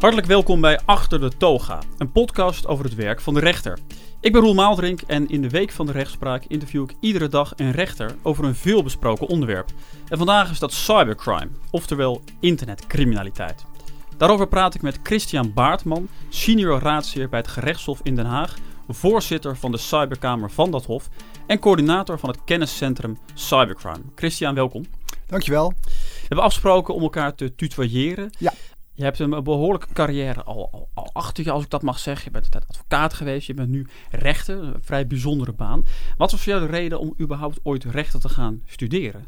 Hartelijk welkom bij Achter de Toga, een podcast over het werk van de rechter. Ik ben Roel Maaldrink en in de Week van de Rechtspraak interview ik iedere dag een rechter over een veelbesproken onderwerp. En vandaag is dat cybercrime, oftewel internetcriminaliteit. Daarover praat ik met Christian Baartman, senior raadsheer bij het gerechtshof in Den Haag, voorzitter van de cyberkamer van dat hof en coördinator van het kenniscentrum Cybercrime. Christian, welkom. Dankjewel. We hebben afgesproken om elkaar te tutoyeren. Ja. Je hebt een behoorlijke carrière al, al, al, achter je, als ik dat mag zeggen. Je bent altijd advocaat geweest, je bent nu rechter, een vrij bijzondere baan. Wat was voor jou de reden om überhaupt ooit rechten te gaan studeren?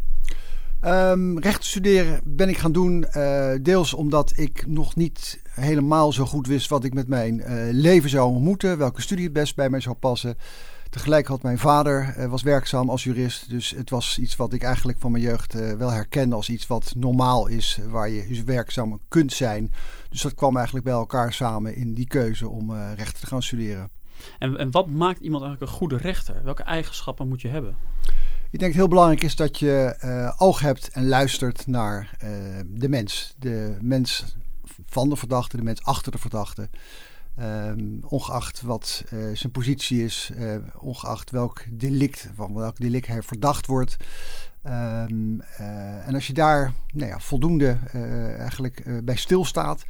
Um, rechten studeren ben ik gaan doen, uh, deels omdat ik nog niet helemaal zo goed wist wat ik met mijn uh, leven zou moeten, welke studie het best bij mij zou passen. Tegelijk had mijn vader uh, was werkzaam als jurist, dus het was iets wat ik eigenlijk van mijn jeugd wel herkende als iets wat normaal is, waar je dus werkzaam kunt zijn. Dus dat kwam eigenlijk bij elkaar samen in die keuze om rechten te gaan studeren. En, en wat maakt iemand eigenlijk een goede rechter? Welke eigenschappen moet je hebben? Ik denk het heel belangrijk is dat je uh, oog hebt en luistert naar uh, de mens. De mens van de verdachte, de mens achter de verdachte. Um, ongeacht wat uh, zijn positie is, ongeacht welk delict, van welk delict hij verdacht wordt. Um, en als je daar nou ja, voldoende eigenlijk bij stilstaat,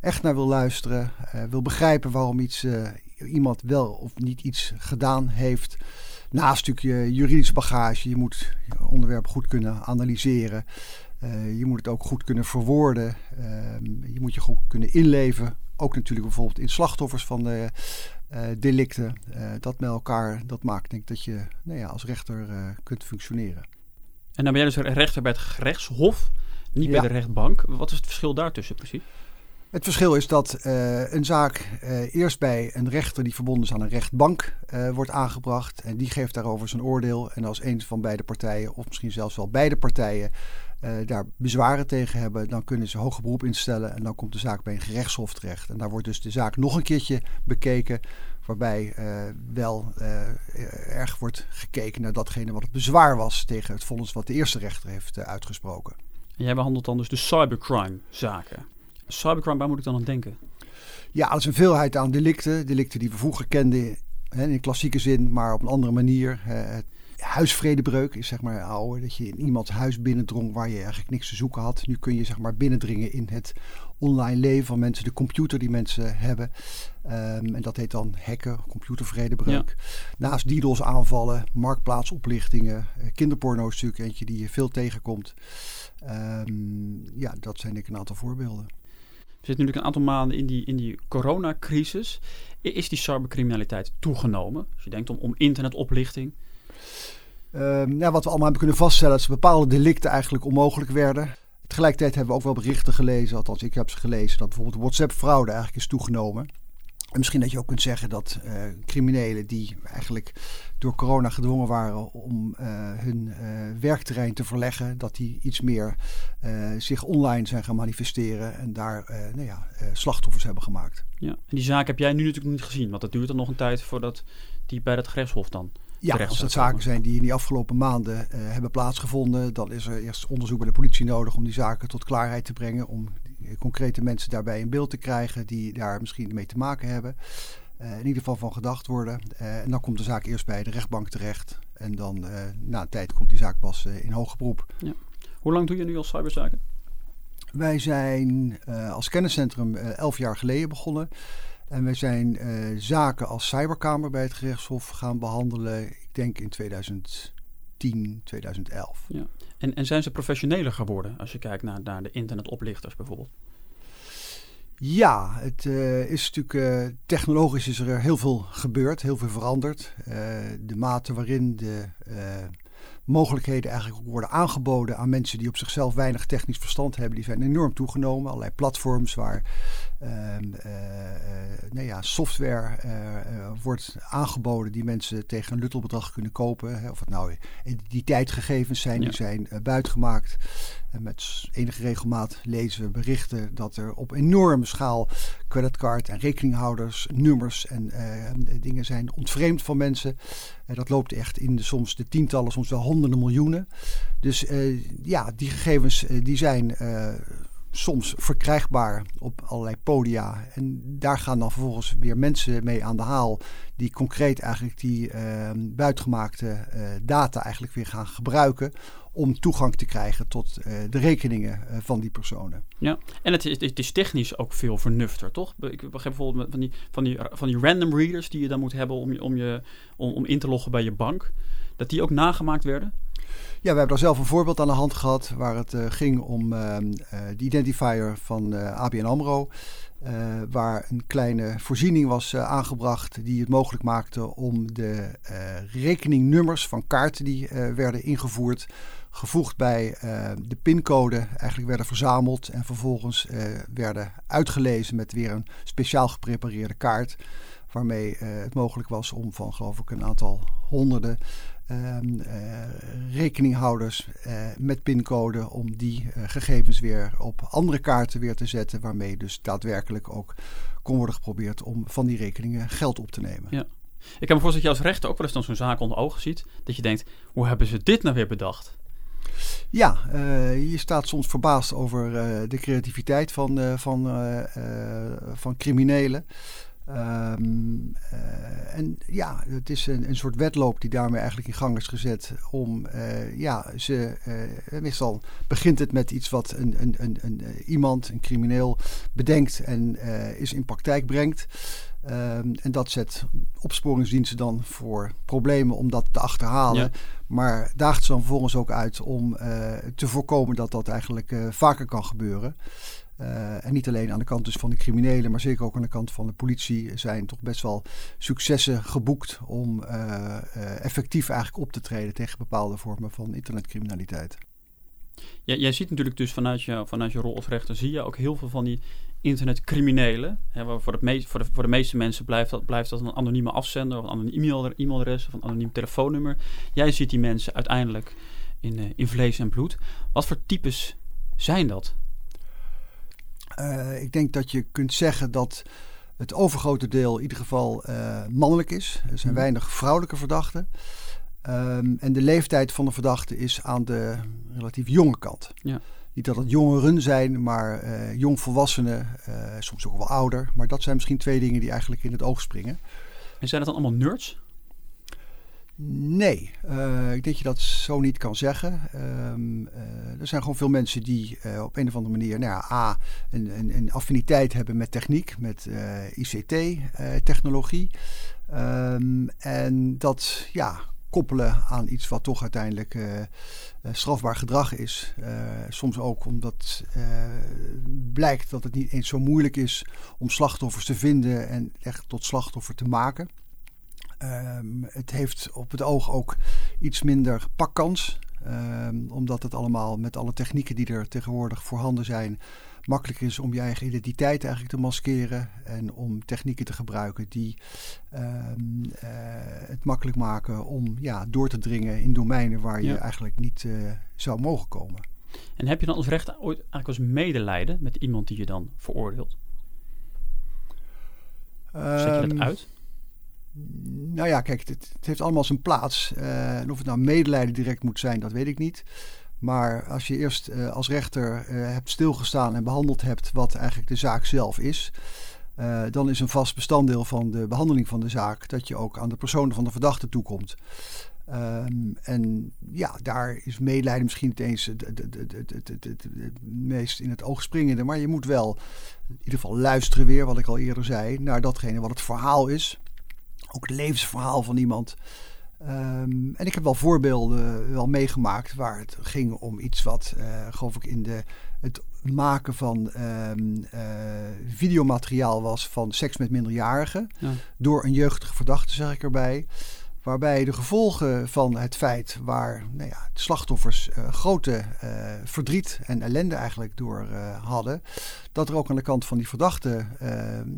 echt naar wil luisteren, wil begrijpen waarom iets, iemand wel of niet iets gedaan heeft naast je juridische bagage, je moet je onderwerp goed kunnen analyseren. Je moet het ook goed kunnen verwoorden. Uh, je moet je goed kunnen inleven. Ook natuurlijk bijvoorbeeld in slachtoffers van de uh, delicten. dat met elkaar, dat maakt denk ik dat je nou ja, als rechter kunt functioneren. En dan ben jij dus rechter bij het gerechtshof, niet ja. bij de rechtbank. Wat is het verschil daartussen precies? Het verschil is dat uh, een zaak uh, eerst bij een rechter die verbonden is aan een rechtbank uh, wordt aangebracht. En die geeft daarover zijn oordeel. En als een van beide partijen, of misschien zelfs wel beide partijen, daar bezwaren tegen hebben, dan kunnen ze hoger beroep instellen. En dan komt de zaak bij een gerechtshof terecht. En daar wordt dus de zaak nog een keertje bekeken. Waarbij wel erg wordt gekeken naar datgene wat het bezwaar was tegen het vonnis wat de eerste rechter heeft uitgesproken. En jij behandelt dan dus de cybercrime zaken. Cybercrime, waar moet ik dan aan denken? Ja, dat is een veelheid aan delicten. Delicten die we vroeger kenden hè, in klassieke zin, maar op een andere manier. Het huisvredebreuk is zeg maar ouder. Dat je in iemands huis binnendrong waar je eigenlijk niks te zoeken had. Nu kun je zeg maar binnendringen in het online leven van mensen, de computer die mensen hebben. Um, en dat heet dan hacken, computervredebreuk. Ja. Naast DDoS aanvallen, marktplaatsoplichtingen, kinderporno is natuurlijk eentje die je veel tegenkomt. Um, ja, dat zijn denk ik een aantal voorbeelden. We zitten natuurlijk een aantal maanden in die, in die coronacrisis. Is die cybercriminaliteit toegenomen? Als je denkt om, om internetoplichting. Um, ja, wat we allemaal hebben kunnen vaststellen, dat bepaalde delicten eigenlijk onmogelijk werden. Tegelijkertijd hebben we ook wel berichten gelezen, althans ik heb ze gelezen, dat bijvoorbeeld WhatsApp-fraude eigenlijk is toegenomen. En misschien dat je ook kunt zeggen dat uh, criminelen die eigenlijk door corona gedwongen waren om uh, hun uh, werkterrein te verleggen, dat die iets meer zich online zijn gaan manifesteren en daar nou ja, slachtoffers hebben gemaakt. Ja, en die zaak heb jij nu natuurlijk niet gezien, want dat duurt dan nog een tijd voordat die bij het gerechtshof dan. Ja, als dat zaken zijn die in die afgelopen maanden hebben plaatsgevonden, dan is er eerst onderzoek bij de politie nodig om die zaken tot klaarheid te brengen, om concrete mensen daarbij in beeld te krijgen die daar misschien mee te maken hebben. Uh, in ieder geval van gedacht worden. Uh, en dan komt de zaak eerst bij de rechtbank terecht. En dan na een tijd komt die zaak pas in hoger beroep. Ja. Hoe lang doe je nu als cyberzaken? Wij zijn als kenniscentrum elf jaar geleden begonnen. En wij zijn zaken als cyberkamer bij het gerechtshof gaan behandelen, ik denk in 2010, 2011. Ja. En, en zijn ze professioneler geworden als je kijkt naar, naar de internetoplichters bijvoorbeeld? Ja, het uh, is natuurlijk uh, technologisch is er heel veel gebeurd, heel veel veranderd. Uh, de mate waarin de mogelijkheden eigenlijk ook worden aangeboden aan mensen die op zichzelf weinig technisch verstand hebben, die zijn enorm toegenomen. Allerlei platforms waar nou ja, software wordt aangeboden die mensen tegen een luttelbedrag kunnen kopen. Hè. Of het nou identiteitsgegevens zijn, ja. die zijn buitgemaakt. En met enige regelmaat lezen we berichten dat er op enorme schaal creditcard en rekeninghouders, nummers en uh, dingen zijn ontvreemd van mensen. Uh, dat loopt echt in de, soms de tientallen, soms wel honderden miljoenen. Dus uh, ja, die gegevens die zijn soms verkrijgbaar op allerlei podia. En daar gaan dan vervolgens weer mensen mee aan de haal die concreet eigenlijk die uh, buitengemaakte uh, data eigenlijk weer gaan gebruiken om toegang te krijgen tot uh, de rekeningen uh, van die personen. Ja, en het is, het is, technisch ook veel vernufter, toch? Ik begrijp bijvoorbeeld van die, van die, van die random readers die je dan moet hebben om, je, om, je, om, om in te loggen bij je bank, dat die ook nagemaakt werden? Ja, we hebben daar zelf een voorbeeld aan de hand gehad waar het uh, ging om uh, de identifier van ABN AMRO. waar een kleine voorziening was aangebracht die het mogelijk maakte om de rekeningnummers van kaarten die werden ingevoerd gevoegd bij de pincode eigenlijk werden verzameld en vervolgens werden uitgelezen met weer een speciaal geprepareerde kaart. Waarmee het mogelijk was om van geloof ik een aantal honderden um, rekeninghouders met pincode om die gegevens weer op andere kaarten weer te zetten, waarmee dus daadwerkelijk ook kon worden geprobeerd om van die rekeningen geld op te nemen. Ja. Ik kan me voorstellen dat je als rechter ook wel eens dan zo'n zaak onder ogen ziet, dat je denkt, hoe hebben ze dit nou weer bedacht? Ja, uh, je staat soms verbaasd over uh, de creativiteit van, uh, van, van criminelen. Uh, en ja, het is een, een soort wedloop die daarmee eigenlijk in gang is gezet om, ja, ze, meestal begint het met iets wat een, een, een, een iemand, een crimineel, bedenkt en is in praktijk brengt. Um, en dat zet opsporingsdiensten dan voor problemen om dat te achterhalen. Ja. Maar daagt ze dan vervolgens ook uit om te voorkomen dat dat eigenlijk vaker kan gebeuren. Uh, en niet alleen aan de kant dus van de criminelen, maar zeker ook aan de kant van de politie zijn toch best wel successen geboekt om effectief eigenlijk op te treden tegen bepaalde vormen van internetcriminaliteit. Ja, jij ziet natuurlijk dus vanuit je, vanuit je rol als rechter, zie je ook heel veel van die internetcriminelen. Hè, voor, het meest, voor, de, voor de meeste mensen blijft dat, blijft dat een anonieme afzender of een anoniem e-mail, e-mailadres of een anoniem telefoonnummer. Jij ziet die mensen uiteindelijk in, in vlees en bloed. Wat voor types zijn dat? Uh, ik denk dat je kunt zeggen dat het overgrote deel in ieder geval uh, mannelijk is. Er zijn weinig vrouwelijke verdachten. Um, en de leeftijd van de verdachte is aan de relatief jonge kant. Ja. Niet dat het jongeren zijn, maar uh, jongvolwassenen, soms ook wel ouder. Maar dat zijn misschien twee dingen die eigenlijk in het oog springen. En zijn het dan allemaal nerds? Nee, uh, ik denk dat je dat zo niet kan zeggen. Um, uh, er zijn gewoon veel mensen die op een of andere manier, nou ja, A, een, een, een affiniteit hebben met techniek, met ICT-technologie. Um, en dat ja, koppelen aan iets wat toch uiteindelijk strafbaar gedrag is. soms ook omdat blijkt dat het niet eens zo moeilijk is om slachtoffers te vinden en echt tot slachtoffer te maken. Um, het heeft op het oog ook iets minder pakkans. Um, omdat het allemaal met alle technieken die er tegenwoordig voorhanden zijn, makkelijk is om je eigen identiteit eigenlijk te maskeren. En om technieken te gebruiken die um, uh, het makkelijk maken om ja, door te dringen in domeinen waar je eigenlijk niet uh, zou mogen komen. En heb je dan als rechter ooit eigenlijk als medelijden met iemand die je dan veroordeelt? Zet je dat uit? Nou ja, kijk, het, het heeft allemaal zijn plaats. Uh, en of het nou medelijden direct moet zijn, dat weet ik niet. Maar als je eerst uh, als rechter uh, hebt stilgestaan en behandeld hebt wat eigenlijk de zaak zelf is, dan is een vast bestanddeel van de behandeling van de zaak dat je ook aan de personen van de verdachte toekomt. Um, en ja, daar is medelijden misschien niet eens het, het, meest in het oog springende. Maar je moet wel in ieder geval luisteren weer, wat ik al eerder zei, naar datgene wat het verhaal is ook het levensverhaal van iemand. Um, en ik heb wel voorbeelden wel meegemaakt waar het ging om iets wat, uh, geloof ik, in de, het maken van um, uh, videomateriaal was van seks met minderjarigen. Ja. Door een jeugdige verdachte, zeg ik erbij. Waarbij de gevolgen van het feit waar nou ja, de slachtoffers uh, grote uh, verdriet en ellende eigenlijk door uh, hadden. Dat er ook aan de kant van die verdachte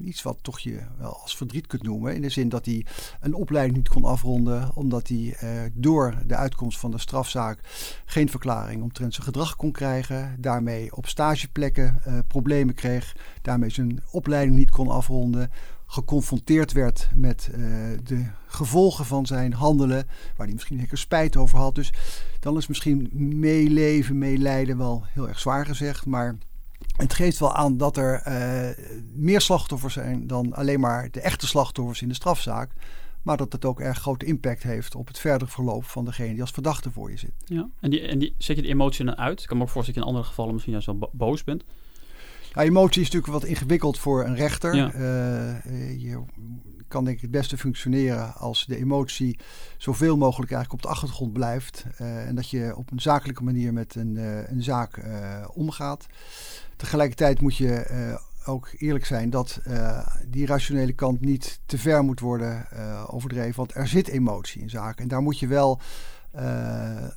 iets wat toch je wel als verdriet kunt noemen. In de zin dat hij een opleiding niet kon afronden. Omdat hij door de uitkomst van de strafzaak geen verklaring omtrent zijn gedrag kon krijgen. Daarmee op stageplekken problemen kreeg. Daarmee zijn opleiding niet kon afronden geconfronteerd werd met uh, de gevolgen van zijn handelen, waar hij misschien een spijt over had. Dus dan is misschien meeleven, meelijden wel heel erg zwaar gezegd, maar Het geeft wel aan dat er uh, meer slachtoffers zijn dan alleen maar de echte slachtoffers in de strafzaak. Maar dat het ook erg grote impact heeft op het verdere verloop van degene die als verdachte voor je zit. Ja, en, die, en die, zet je de emotie dan uit? Ik kan me ook voorstellen dat in andere gevallen misschien juist wel boos bent. Ja, emotie is natuurlijk wat ingewikkeld voor een rechter. Ja. Uh, je kan denk ik het beste functioneren als de emotie zoveel mogelijk eigenlijk op de achtergrond blijft. Uh, en dat je op een zakelijke manier met een, uh, een zaak omgaat. Tegelijkertijd moet je ook eerlijk zijn dat die rationele kant niet te ver moet worden overdreven. Want er zit emotie in zaken. En daar moet je wel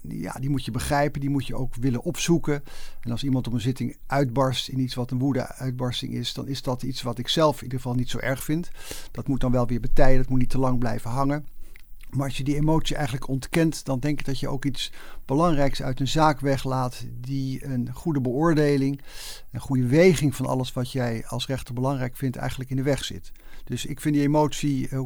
ja, die moet je begrijpen, die moet je ook willen opzoeken. En als iemand op een zitting uitbarst in iets wat een woede-uitbarsting is, dan is dat iets wat ik zelf in ieder geval niet zo erg vind. Dat moet dan wel weer betijden, dat moet niet te lang blijven hangen. Maar als je die emotie eigenlijk ontkent, dan denk ik dat je ook iets belangrijks uit een zaak weglaat die een goede beoordeling, een goede weging van alles wat jij als rechter belangrijk vindt, eigenlijk in de weg zit. Dus ik vind die emotie eh,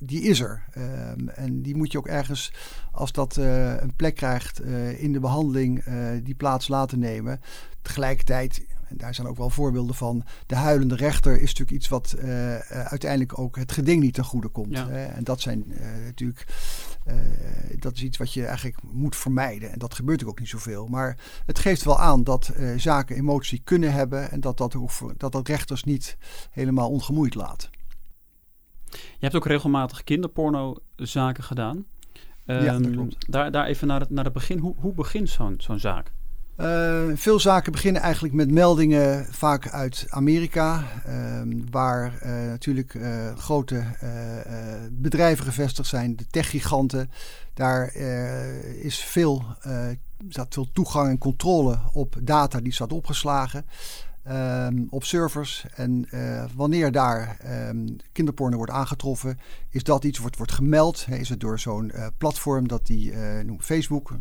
die is er. Um, en die moet je ook ergens, als dat uh, een plek krijgt uh, in de behandeling, uh, die plaats laten nemen. Tegelijkertijd, en daar zijn ook wel voorbeelden van, de huilende rechter is natuurlijk iets wat uiteindelijk ook het geding niet ten goede komt. Ja. en dat zijn natuurlijk, dat is iets wat je eigenlijk moet vermijden. En dat gebeurt ook niet zoveel. Maar het geeft wel aan dat zaken emotie kunnen hebben en dat dat, ook voor, dat dat rechters niet helemaal ongemoeid laat. Je hebt ook regelmatig kinderpornozaken gedaan. Um, ja, dat ehm, klopt. Daar, daar even naar het, naar het begin. Hoe, hoe begint zo'n zo'n zaak? Uh, veel zaken beginnen eigenlijk met meldingen, vaak uit Amerika, uh, waar uh, natuurlijk eh, grote bedrijven gevestigd zijn, de techgiganten. Daar is veel, staat veel toegang en controle op data die staat opgeslagen. Um, op servers. En uh, wanneer daar um, kinderporno wordt aangetroffen, is dat iets wordt, wordt gemeld. Is het door zo'n uh, platform dat die uh, noemt Facebook,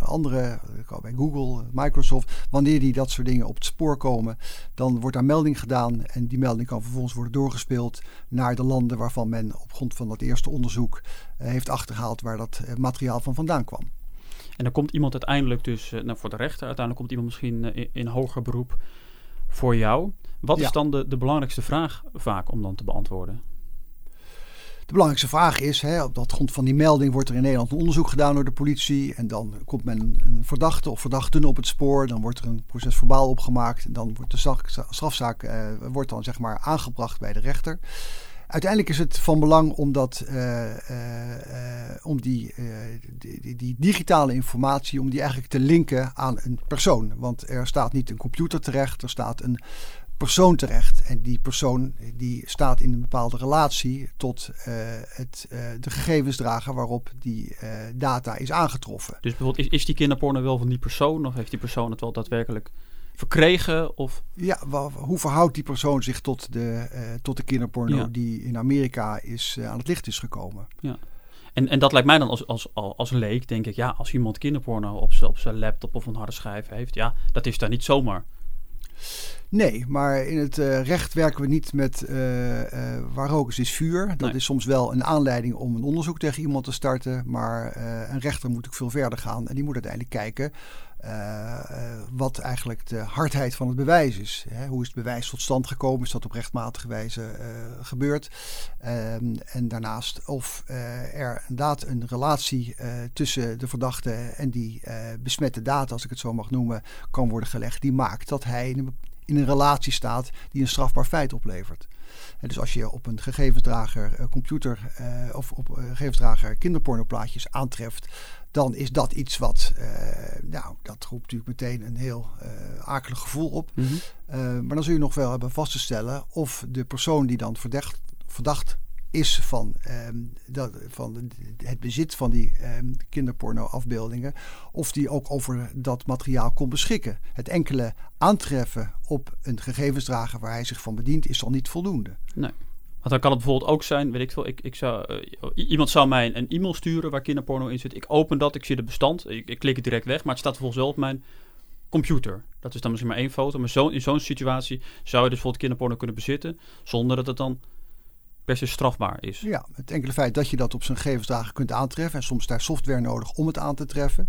andere, bij Google, Microsoft. Wanneer die dat soort dingen op het spoor komen, dan wordt daar melding gedaan. En die melding kan vervolgens worden doorgespeeld naar de landen waarvan men op grond van dat eerste onderzoek heeft achtergehaald waar dat materiaal van vandaan kwam. En dan komt iemand uiteindelijk dus nou, voor de rechter. Uiteindelijk komt iemand misschien in hoger beroep voor jou. Wat is dan de, de belangrijkste vraag vaak om dan te beantwoorden? De belangrijkste vraag is, hè, op dat grond van die melding wordt er in Nederland een onderzoek gedaan door de politie. En dan komt men een verdachte of verdachten op het spoor. Dan wordt er een proces verbaal opgemaakt. En dan wordt de strafzaak uh, wordt dan, zeg maar, aangebracht bij de rechter. Uiteindelijk is het van belang om, dat, uh, uh, om die, die, die, digitale informatie om die eigenlijk te linken aan een persoon. Want er staat niet een computer terecht, er staat een persoon terecht. En die persoon die staat in een bepaalde relatie tot het, de gegevensdrager waarop die data is aangetroffen. Dus bijvoorbeeld, is, is die kinderporno wel van die persoon of heeft die persoon het wel daadwerkelijk verkregen? Of? Ja, hoe verhoudt die persoon zich tot de, uh, tot de kinderporno die in Amerika is, uh, aan het licht is gekomen? Ja. En, en dat lijkt mij dan als, als, als leek, denk ik, ja, als iemand kinderporno op zijn op zijn laptop of een harde schijf heeft, ja, dat is daar niet zomaar. Nee, maar in het uh, recht werken we niet met uh, uh, waar rook is, is vuur. Dat nee. is soms wel een aanleiding om een onderzoek tegen iemand te starten. Maar een rechter moet ook veel verder gaan. En die moet uiteindelijk kijken wat eigenlijk de hardheid van het bewijs is. Hè? Hoe is het bewijs tot stand gekomen? Is dat op rechtmatige wijze gebeurd? Um, en daarnaast of er inderdaad een relatie tussen de verdachte en die besmette data, als ik het zo mag noemen, kan worden gelegd. Die maakt dat hij in een relatie staat die een strafbaar feit oplevert. Dus als je op een gegevensdrager uh, computer uh, of op een gegevensdrager kinderpornoplaatjes aantreft, dan is dat iets wat, uh, nou, dat roept natuurlijk meteen een heel akelig gevoel op. Mm -hmm. maar dan zul je nog wel hebben vast te stellen of de persoon die dan verdacht, verdacht is van, um, dat, van het bezit van die um, kinderporno-afbeeldingen, of die ook over dat materiaal kon beschikken. Het enkele aantreffen op een gegevensdrager waar hij zich van bedient, is al niet voldoende. Nee. Want dan kan het bijvoorbeeld ook zijn, weet ik veel, ik, ik zou, uh, iemand zou mij een e-mail sturen waar kinderporno in zit. Ik open dat, ik zie de bestand, ik, ik klik het direct weg, maar het staat vervolgens wel op mijn computer. Dat is dan misschien maar één foto, maar zo, in zo'n situatie zou je dus bijvoorbeeld kinderporno kunnen bezitten, zonder dat het dan per se strafbaar is. Ja, het enkele feit dat je dat op zijn gegevensdagen kunt aantreffen. En soms daar software nodig om het aan te treffen.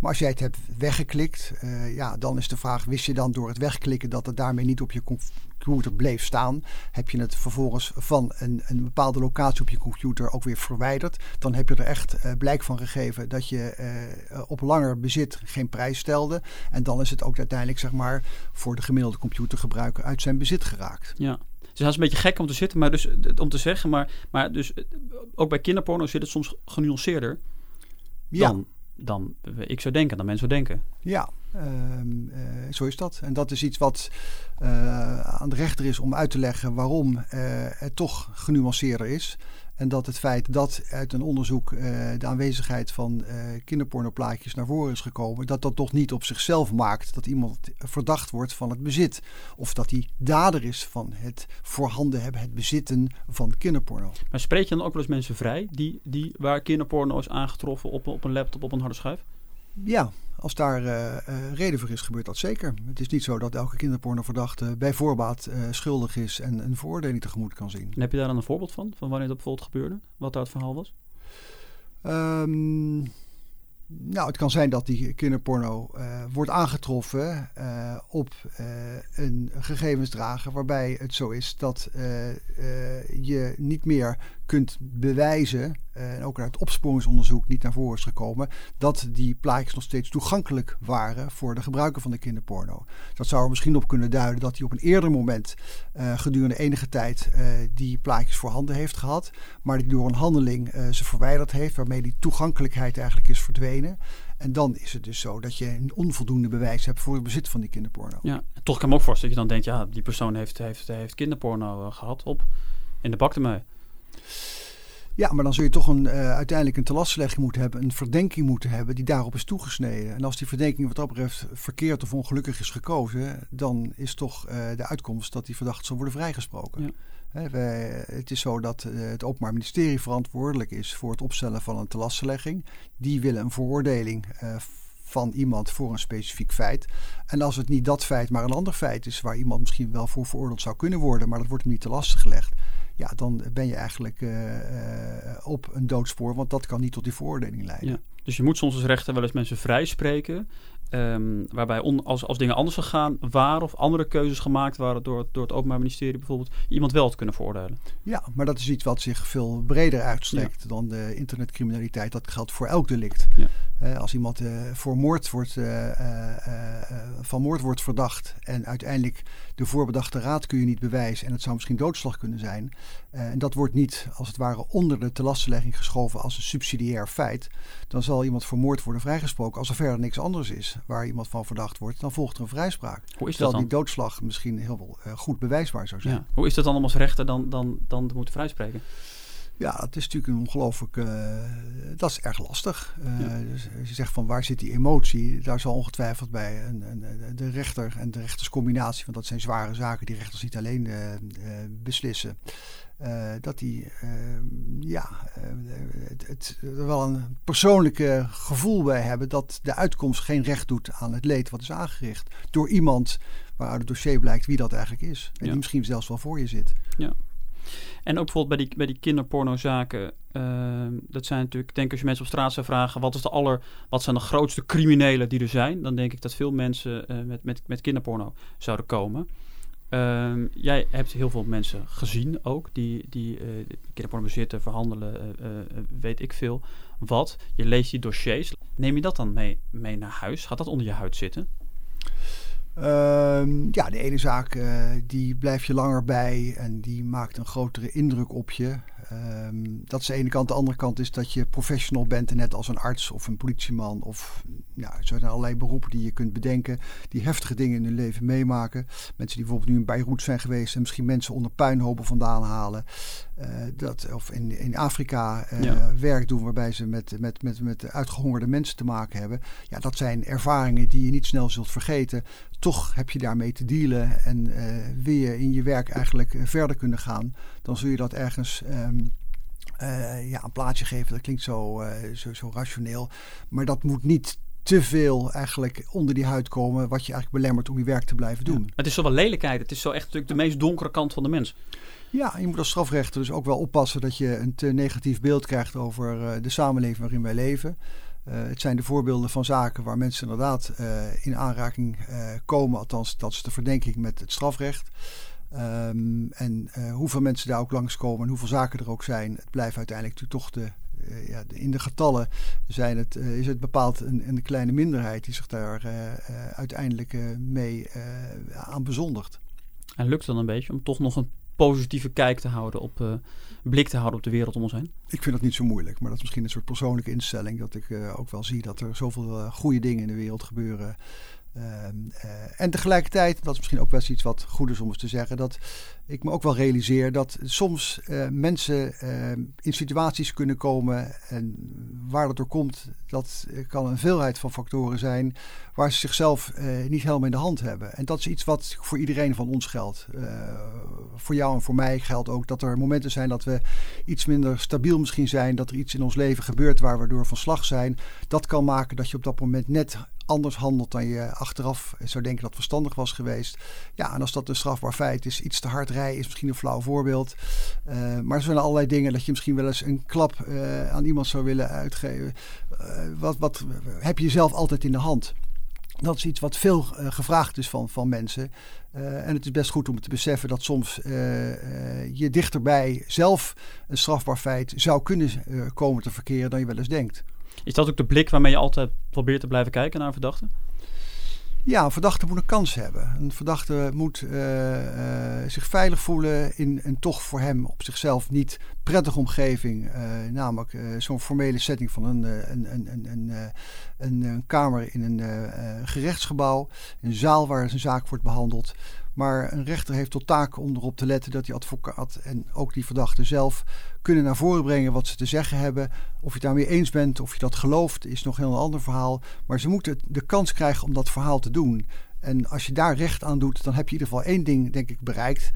Maar als jij het hebt weggeklikt, uh, ja, dan is de vraag: wist je dan door het wegklikken dat het daarmee niet op je computer bleef staan? Heb je het vervolgens van een, een bepaalde locatie op je computer ook weer verwijderd? Dan heb je er echt uh, blijk van gegeven dat je uh, op langer bezit geen prijs stelde. En dan is het ook uiteindelijk, zeg maar, voor de gemiddelde computergebruiker uit zijn bezit geraakt. Ja. Dus dat is een beetje gek om te zitten, maar dus om te zeggen, maar, maar dus ook bij kinderporno zit het soms genuanceerder ja. dan, dan ik zou denken, dan mensen zou denken. Ja, uh, uh, zo is dat. En dat is iets wat uh, aan de rechter is om uit te leggen waarom uh, het toch genuanceerder is. En dat het feit dat uit een onderzoek uh, de aanwezigheid van uh, kinderpornoplaatjes naar voren is gekomen, dat dat toch niet op zichzelf maakt dat iemand verdacht wordt van het bezit. Of dat hij dader is van het voorhanden hebben, het bezitten van kinderporno. Maar spreek je dan ook wel eens mensen vrij die, die, waar kinderporno is aangetroffen op, op een laptop, op een harde schijf? Ja, als daar uh, uh, reden voor is, gebeurt dat zeker. Het is niet zo dat elke kinderpornoverdachte bij voorbaat uh, schuldig is en een veroordeling tegemoet kan zien. En heb je daar dan een voorbeeld van? Van wanneer dat bijvoorbeeld gebeurde? Wat daar het verhaal was? Um, nou, het kan zijn dat die kinderporno wordt aangetroffen op een gegevensdrager waarbij het zo is dat je niet meer kunt bewijzen, eh, en ook uit het opsporingsonderzoek niet naar voren is gekomen, dat die plaatjes nog steeds toegankelijk waren voor de gebruiker van de kinderporno. Dat zou er misschien op kunnen duiden dat hij op een eerder moment uh, gedurende enige tijd uh, die plaatjes voorhanden heeft gehad, maar die door een handeling ze verwijderd heeft, waarmee die toegankelijkheid eigenlijk is verdwenen. En dan is het dus zo dat je een onvoldoende bewijs hebt voor het bezit van die kinderporno. Ja, toch kan ik me ook voorstellen dat je dan denkt, ja, die persoon heeft, heeft, heeft kinderporno gehad op in de bak ermee. Ja, maar dan zul je toch een, uh, uiteindelijk een telastlegging moeten hebben, een verdenking moeten hebben die daarop is toegesneden. En als die verdenking wat dat betreft verkeerd of ongelukkig is gekozen, dan is toch uh, de uitkomst dat die verdachte zal worden vrijgesproken. Ja. He, wij, het is zo dat uh, het Openbaar Ministerie verantwoordelijk is voor het opstellen van een telastlegging. Die willen een veroordeling van iemand voor een specifiek feit. En als het niet dat feit, maar een ander feit is waar iemand misschien wel voor veroordeeld zou kunnen worden, maar dat wordt hem niet te lastig gelegd ja, dan ben je eigenlijk uh, op een doodspoor, want dat kan niet tot die veroordeling leiden. Ja. Dus je moet soms als rechter wel eens mensen vrijspreken. Um, waarbij on, als, als dingen anders gegaan waren of andere keuzes gemaakt waren door, door het Openbaar Ministerie bijvoorbeeld, iemand wel te kunnen veroordelen. Ja, maar dat is iets wat zich veel breder uitstrekt ja. dan de internetcriminaliteit. Dat geldt voor elk delict. Ja. Uh, als iemand uh, voor moord wordt, uh, van moord wordt verdacht en uiteindelijk de voorbedachte raad kun je niet bewijzen en het zou misschien doodslag kunnen zijn. en dat wordt niet als het ware onder de telastlegging geschoven als een subsidiair feit. Dan zal iemand voor moord worden vrijgesproken als er verder niks anders is waar iemand van verdacht wordt, dan volgt er een vrijspraak. Hoe is dat dan? die doodslag misschien heel uh, goed bewijsbaar zou zijn. Ja. Hoe is dat dan om als rechter dan, dan, dan te moeten vrijspreken? Ja, het is natuurlijk een ongelooflijk. Uh, dat is erg lastig. Uh, ja. dus als je zegt van waar zit die emotie, daar zal ongetwijfeld bij een, een, de rechter en de rechterscombinatie, want dat zijn zware zaken die rechters niet alleen uh, beslissen. dat die ja, het, het, er wel een persoonlijke gevoel bij hebben dat de uitkomst geen recht doet aan het leed wat is aangericht door iemand waaruit het dossier blijkt wie dat eigenlijk is. En ja. die misschien zelfs wel voor je zit. Ja. En ook bijvoorbeeld bij die, bij die kinderpornozaken. Uh, dat zijn natuurlijk, denk ik, als je mensen op straat zou vragen: wat, is de aller, wat zijn de grootste criminelen die er zijn? Dan denk ik dat veel mensen uh, met, met, met kinderporno zouden komen. Uh, jij hebt heel veel mensen gezien ook, die, die uh, kinderporno bezitten, verhandelen, weet ik veel. Wat? Je leest die dossiers. Neem je dat dan mee, mee naar huis? Gaat dat onder je huid zitten? Um, ja, de ene zaak uh, die blijf je langer bij en die maakt een grotere indruk op je. Um, dat is de ene kant. De andere kant is dat je professional bent, en net als een arts of een politieman. Of ja, er zijn allerlei beroepen die je kunt bedenken, die heftige dingen in hun leven meemaken. Mensen die bijvoorbeeld nu in Beirut zijn geweest en misschien mensen onder puinhopen vandaan halen. Uh, dat, of in, in Afrika uh, ja. werk doen waarbij ze met, met, met, met uitgehongerde mensen te maken hebben. Ja, dat zijn ervaringen die je niet snel zult vergeten. Toch heb je daarmee te dealen en uh, wil je in je werk eigenlijk verder kunnen gaan, dan zul je dat ergens um, uh, ja, een plaatje geven. Dat klinkt zo, uh, zo, zo, rationeel. Maar dat moet niet te veel eigenlijk onder die huid komen, wat je eigenlijk belemmert om je werk te blijven doen. Het is zo wel lelijkheid. Het is zo echt natuurlijk de meest donkere kant van de mens. Ja, je moet als strafrechter dus ook wel oppassen dat je een te negatief beeld krijgt over eh, de samenleving waarin wij leven. Uh, het zijn de voorbeelden van zaken waar mensen inderdaad uh, in aanraking komen, althans dat is de verdenking met het strafrecht. Um, en hoeveel mensen daar ook langskomen en hoeveel zaken er ook zijn, het blijft uiteindelijk toch de, ja, in de getallen zijn het, is het bepaald een, een kleine minderheid die zich daar uiteindelijk mee aan bezondigt. En lukt het dan een beetje om toch nog een positieve kijk te houden op, uh, blik te houden op de wereld om ons heen? Ik vind dat niet zo moeilijk, maar dat is misschien een soort persoonlijke instelling. Dat ik uh, ook wel zie dat er zoveel uh, goede dingen in de wereld gebeuren. Ehm, en tegelijkertijd, dat is misschien ook wel iets wat goed is om eens te zeggen, dat ik me ook wel realiseer dat soms mensen in situaties kunnen komen en waar dat door komt, dat kan een veelheid van factoren zijn waar ze zichzelf niet helemaal in de hand hebben. En dat is iets wat voor iedereen van ons geldt. Voor jou en voor mij geldt ook dat er momenten zijn dat we iets minder stabiel misschien zijn. Dat er iets in ons leven gebeurt waar we door van slag zijn. Dat kan maken dat je op dat moment net anders handelt dan je achteraf zou denken dat verstandig was geweest. Ja, en als dat een strafbaar feit is, iets te hard rijden is misschien een flauw voorbeeld. Uh, maar er zijn allerlei dingen dat je misschien wel eens een klap uh, aan iemand zou willen uitgeven. Uh, wat, wat heb je zelf altijd in de hand? Dat is iets wat veel gevraagd is van, van mensen. En het is best goed om te beseffen dat soms je dichterbij zelf een strafbaar feit zou kunnen komen te verkeren dan je wel eens denkt. Is dat ook de blik waarmee je altijd probeert te blijven kijken naar een verdachte? Ja, een verdachte moet een kans hebben. Een verdachte moet uh, uh, zich veilig voelen in een toch voor hem op zichzelf niet prettige omgeving. Uh, namelijk zo'n formele setting van een, een, een, een, een, een kamer in een gerechtsgebouw. Een zaal waar zijn zaak wordt behandeld. Maar een rechter heeft tot taak om erop te letten dat die advocaat en ook die verdachte zelf kunnen naar voren brengen wat ze te zeggen hebben. Of je het daarmee eens bent, of je dat gelooft, is nog heel een ander verhaal. Maar ze moeten de kans krijgen om dat verhaal te doen. En als je daar recht aan doet, dan heb je in ieder geval één ding, denk ik, bereikt.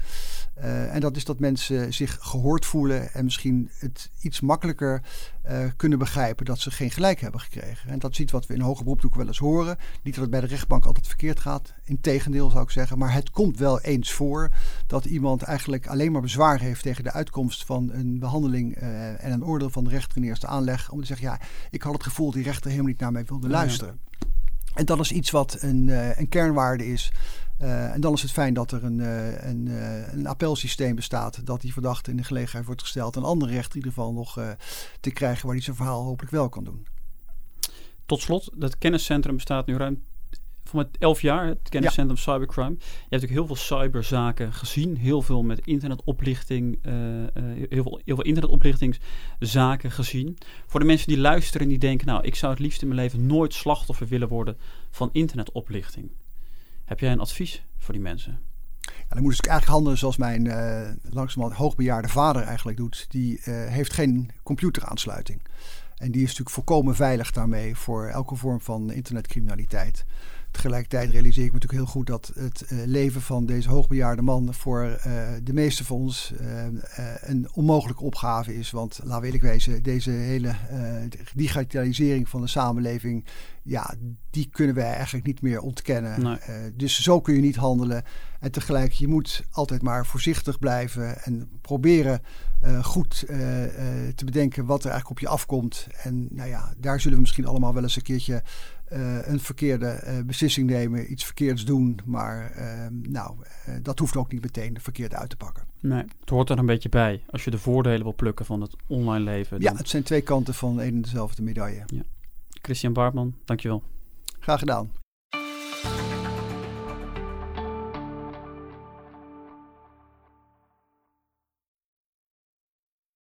Uh, en dat is dat mensen zich gehoord voelen en misschien het iets makkelijker uh, kunnen begrijpen dat ze geen gelijk hebben gekregen. En dat is iets wat we in hoger beroep ook wel eens horen. Niet dat het bij de rechtbank altijd verkeerd gaat, integendeel zou ik zeggen. Maar het komt wel eens voor dat iemand eigenlijk alleen maar bezwaar heeft tegen de uitkomst van een behandeling uh, en een oordeel van de rechter in eerste aanleg. Om te zeggen, ja, ik had het gevoel dat die rechter helemaal niet naar mij wilde luisteren. Ja. En dat is iets wat een, uh, een kernwaarde is. Uh, en dan is het fijn dat er een, uh, een, een, appelsysteem bestaat. Dat die verdachte in de gelegenheid wordt gesteld een andere rechter in ieder geval nog te krijgen waar hij zijn verhaal hopelijk wel kan doen. Tot slot, dat kenniscentrum bestaat nu ruim voor met elf jaar, het kenniscentrum ja. Cybercrime. Je hebt natuurlijk heel veel cyberzaken gezien. Heel veel met internetoplichting, uh, uh, heel, veel, heel veel internetoplichtingszaken gezien. Voor de mensen die luisteren en die denken, nou, ik zou het liefst in mijn leven nooit slachtoffer willen worden van internetoplichting. Heb jij een advies voor die mensen? Ja, dan moet ik eigenlijk handelen zoals mijn uh, langzamerhand hoogbejaarde vader eigenlijk doet. Die heeft geen computeraansluiting. En die is natuurlijk volkomen veilig daarmee voor elke vorm van internetcriminaliteit. Tegelijkertijd realiseer ik me natuurlijk heel goed dat het uh, leven van deze hoogbejaarde man voor uh, de meeste van ons uh, een onmogelijke opgave is. Want laten we eerlijk wezen, deze hele digitalisering van de samenleving, ja, die kunnen wij eigenlijk niet meer ontkennen. Nee. dus zo kun je niet handelen. En tegelijk, je moet altijd maar voorzichtig blijven en proberen goed te bedenken wat er eigenlijk op je afkomt. En nou ja, daar zullen we misschien allemaal wel eens een keertje uh, een verkeerde uh, beslissing nemen, iets verkeerds doen. Maar uh, nou, dat hoeft ook niet meteen verkeerd uit te pakken. Nee, het hoort er een beetje bij. Als je de voordelen wil plukken van het online leven. Dan... Ja, het zijn twee kanten van een en dezelfde medaille. Ja. Christian Baartman, dankjewel. Graag gedaan.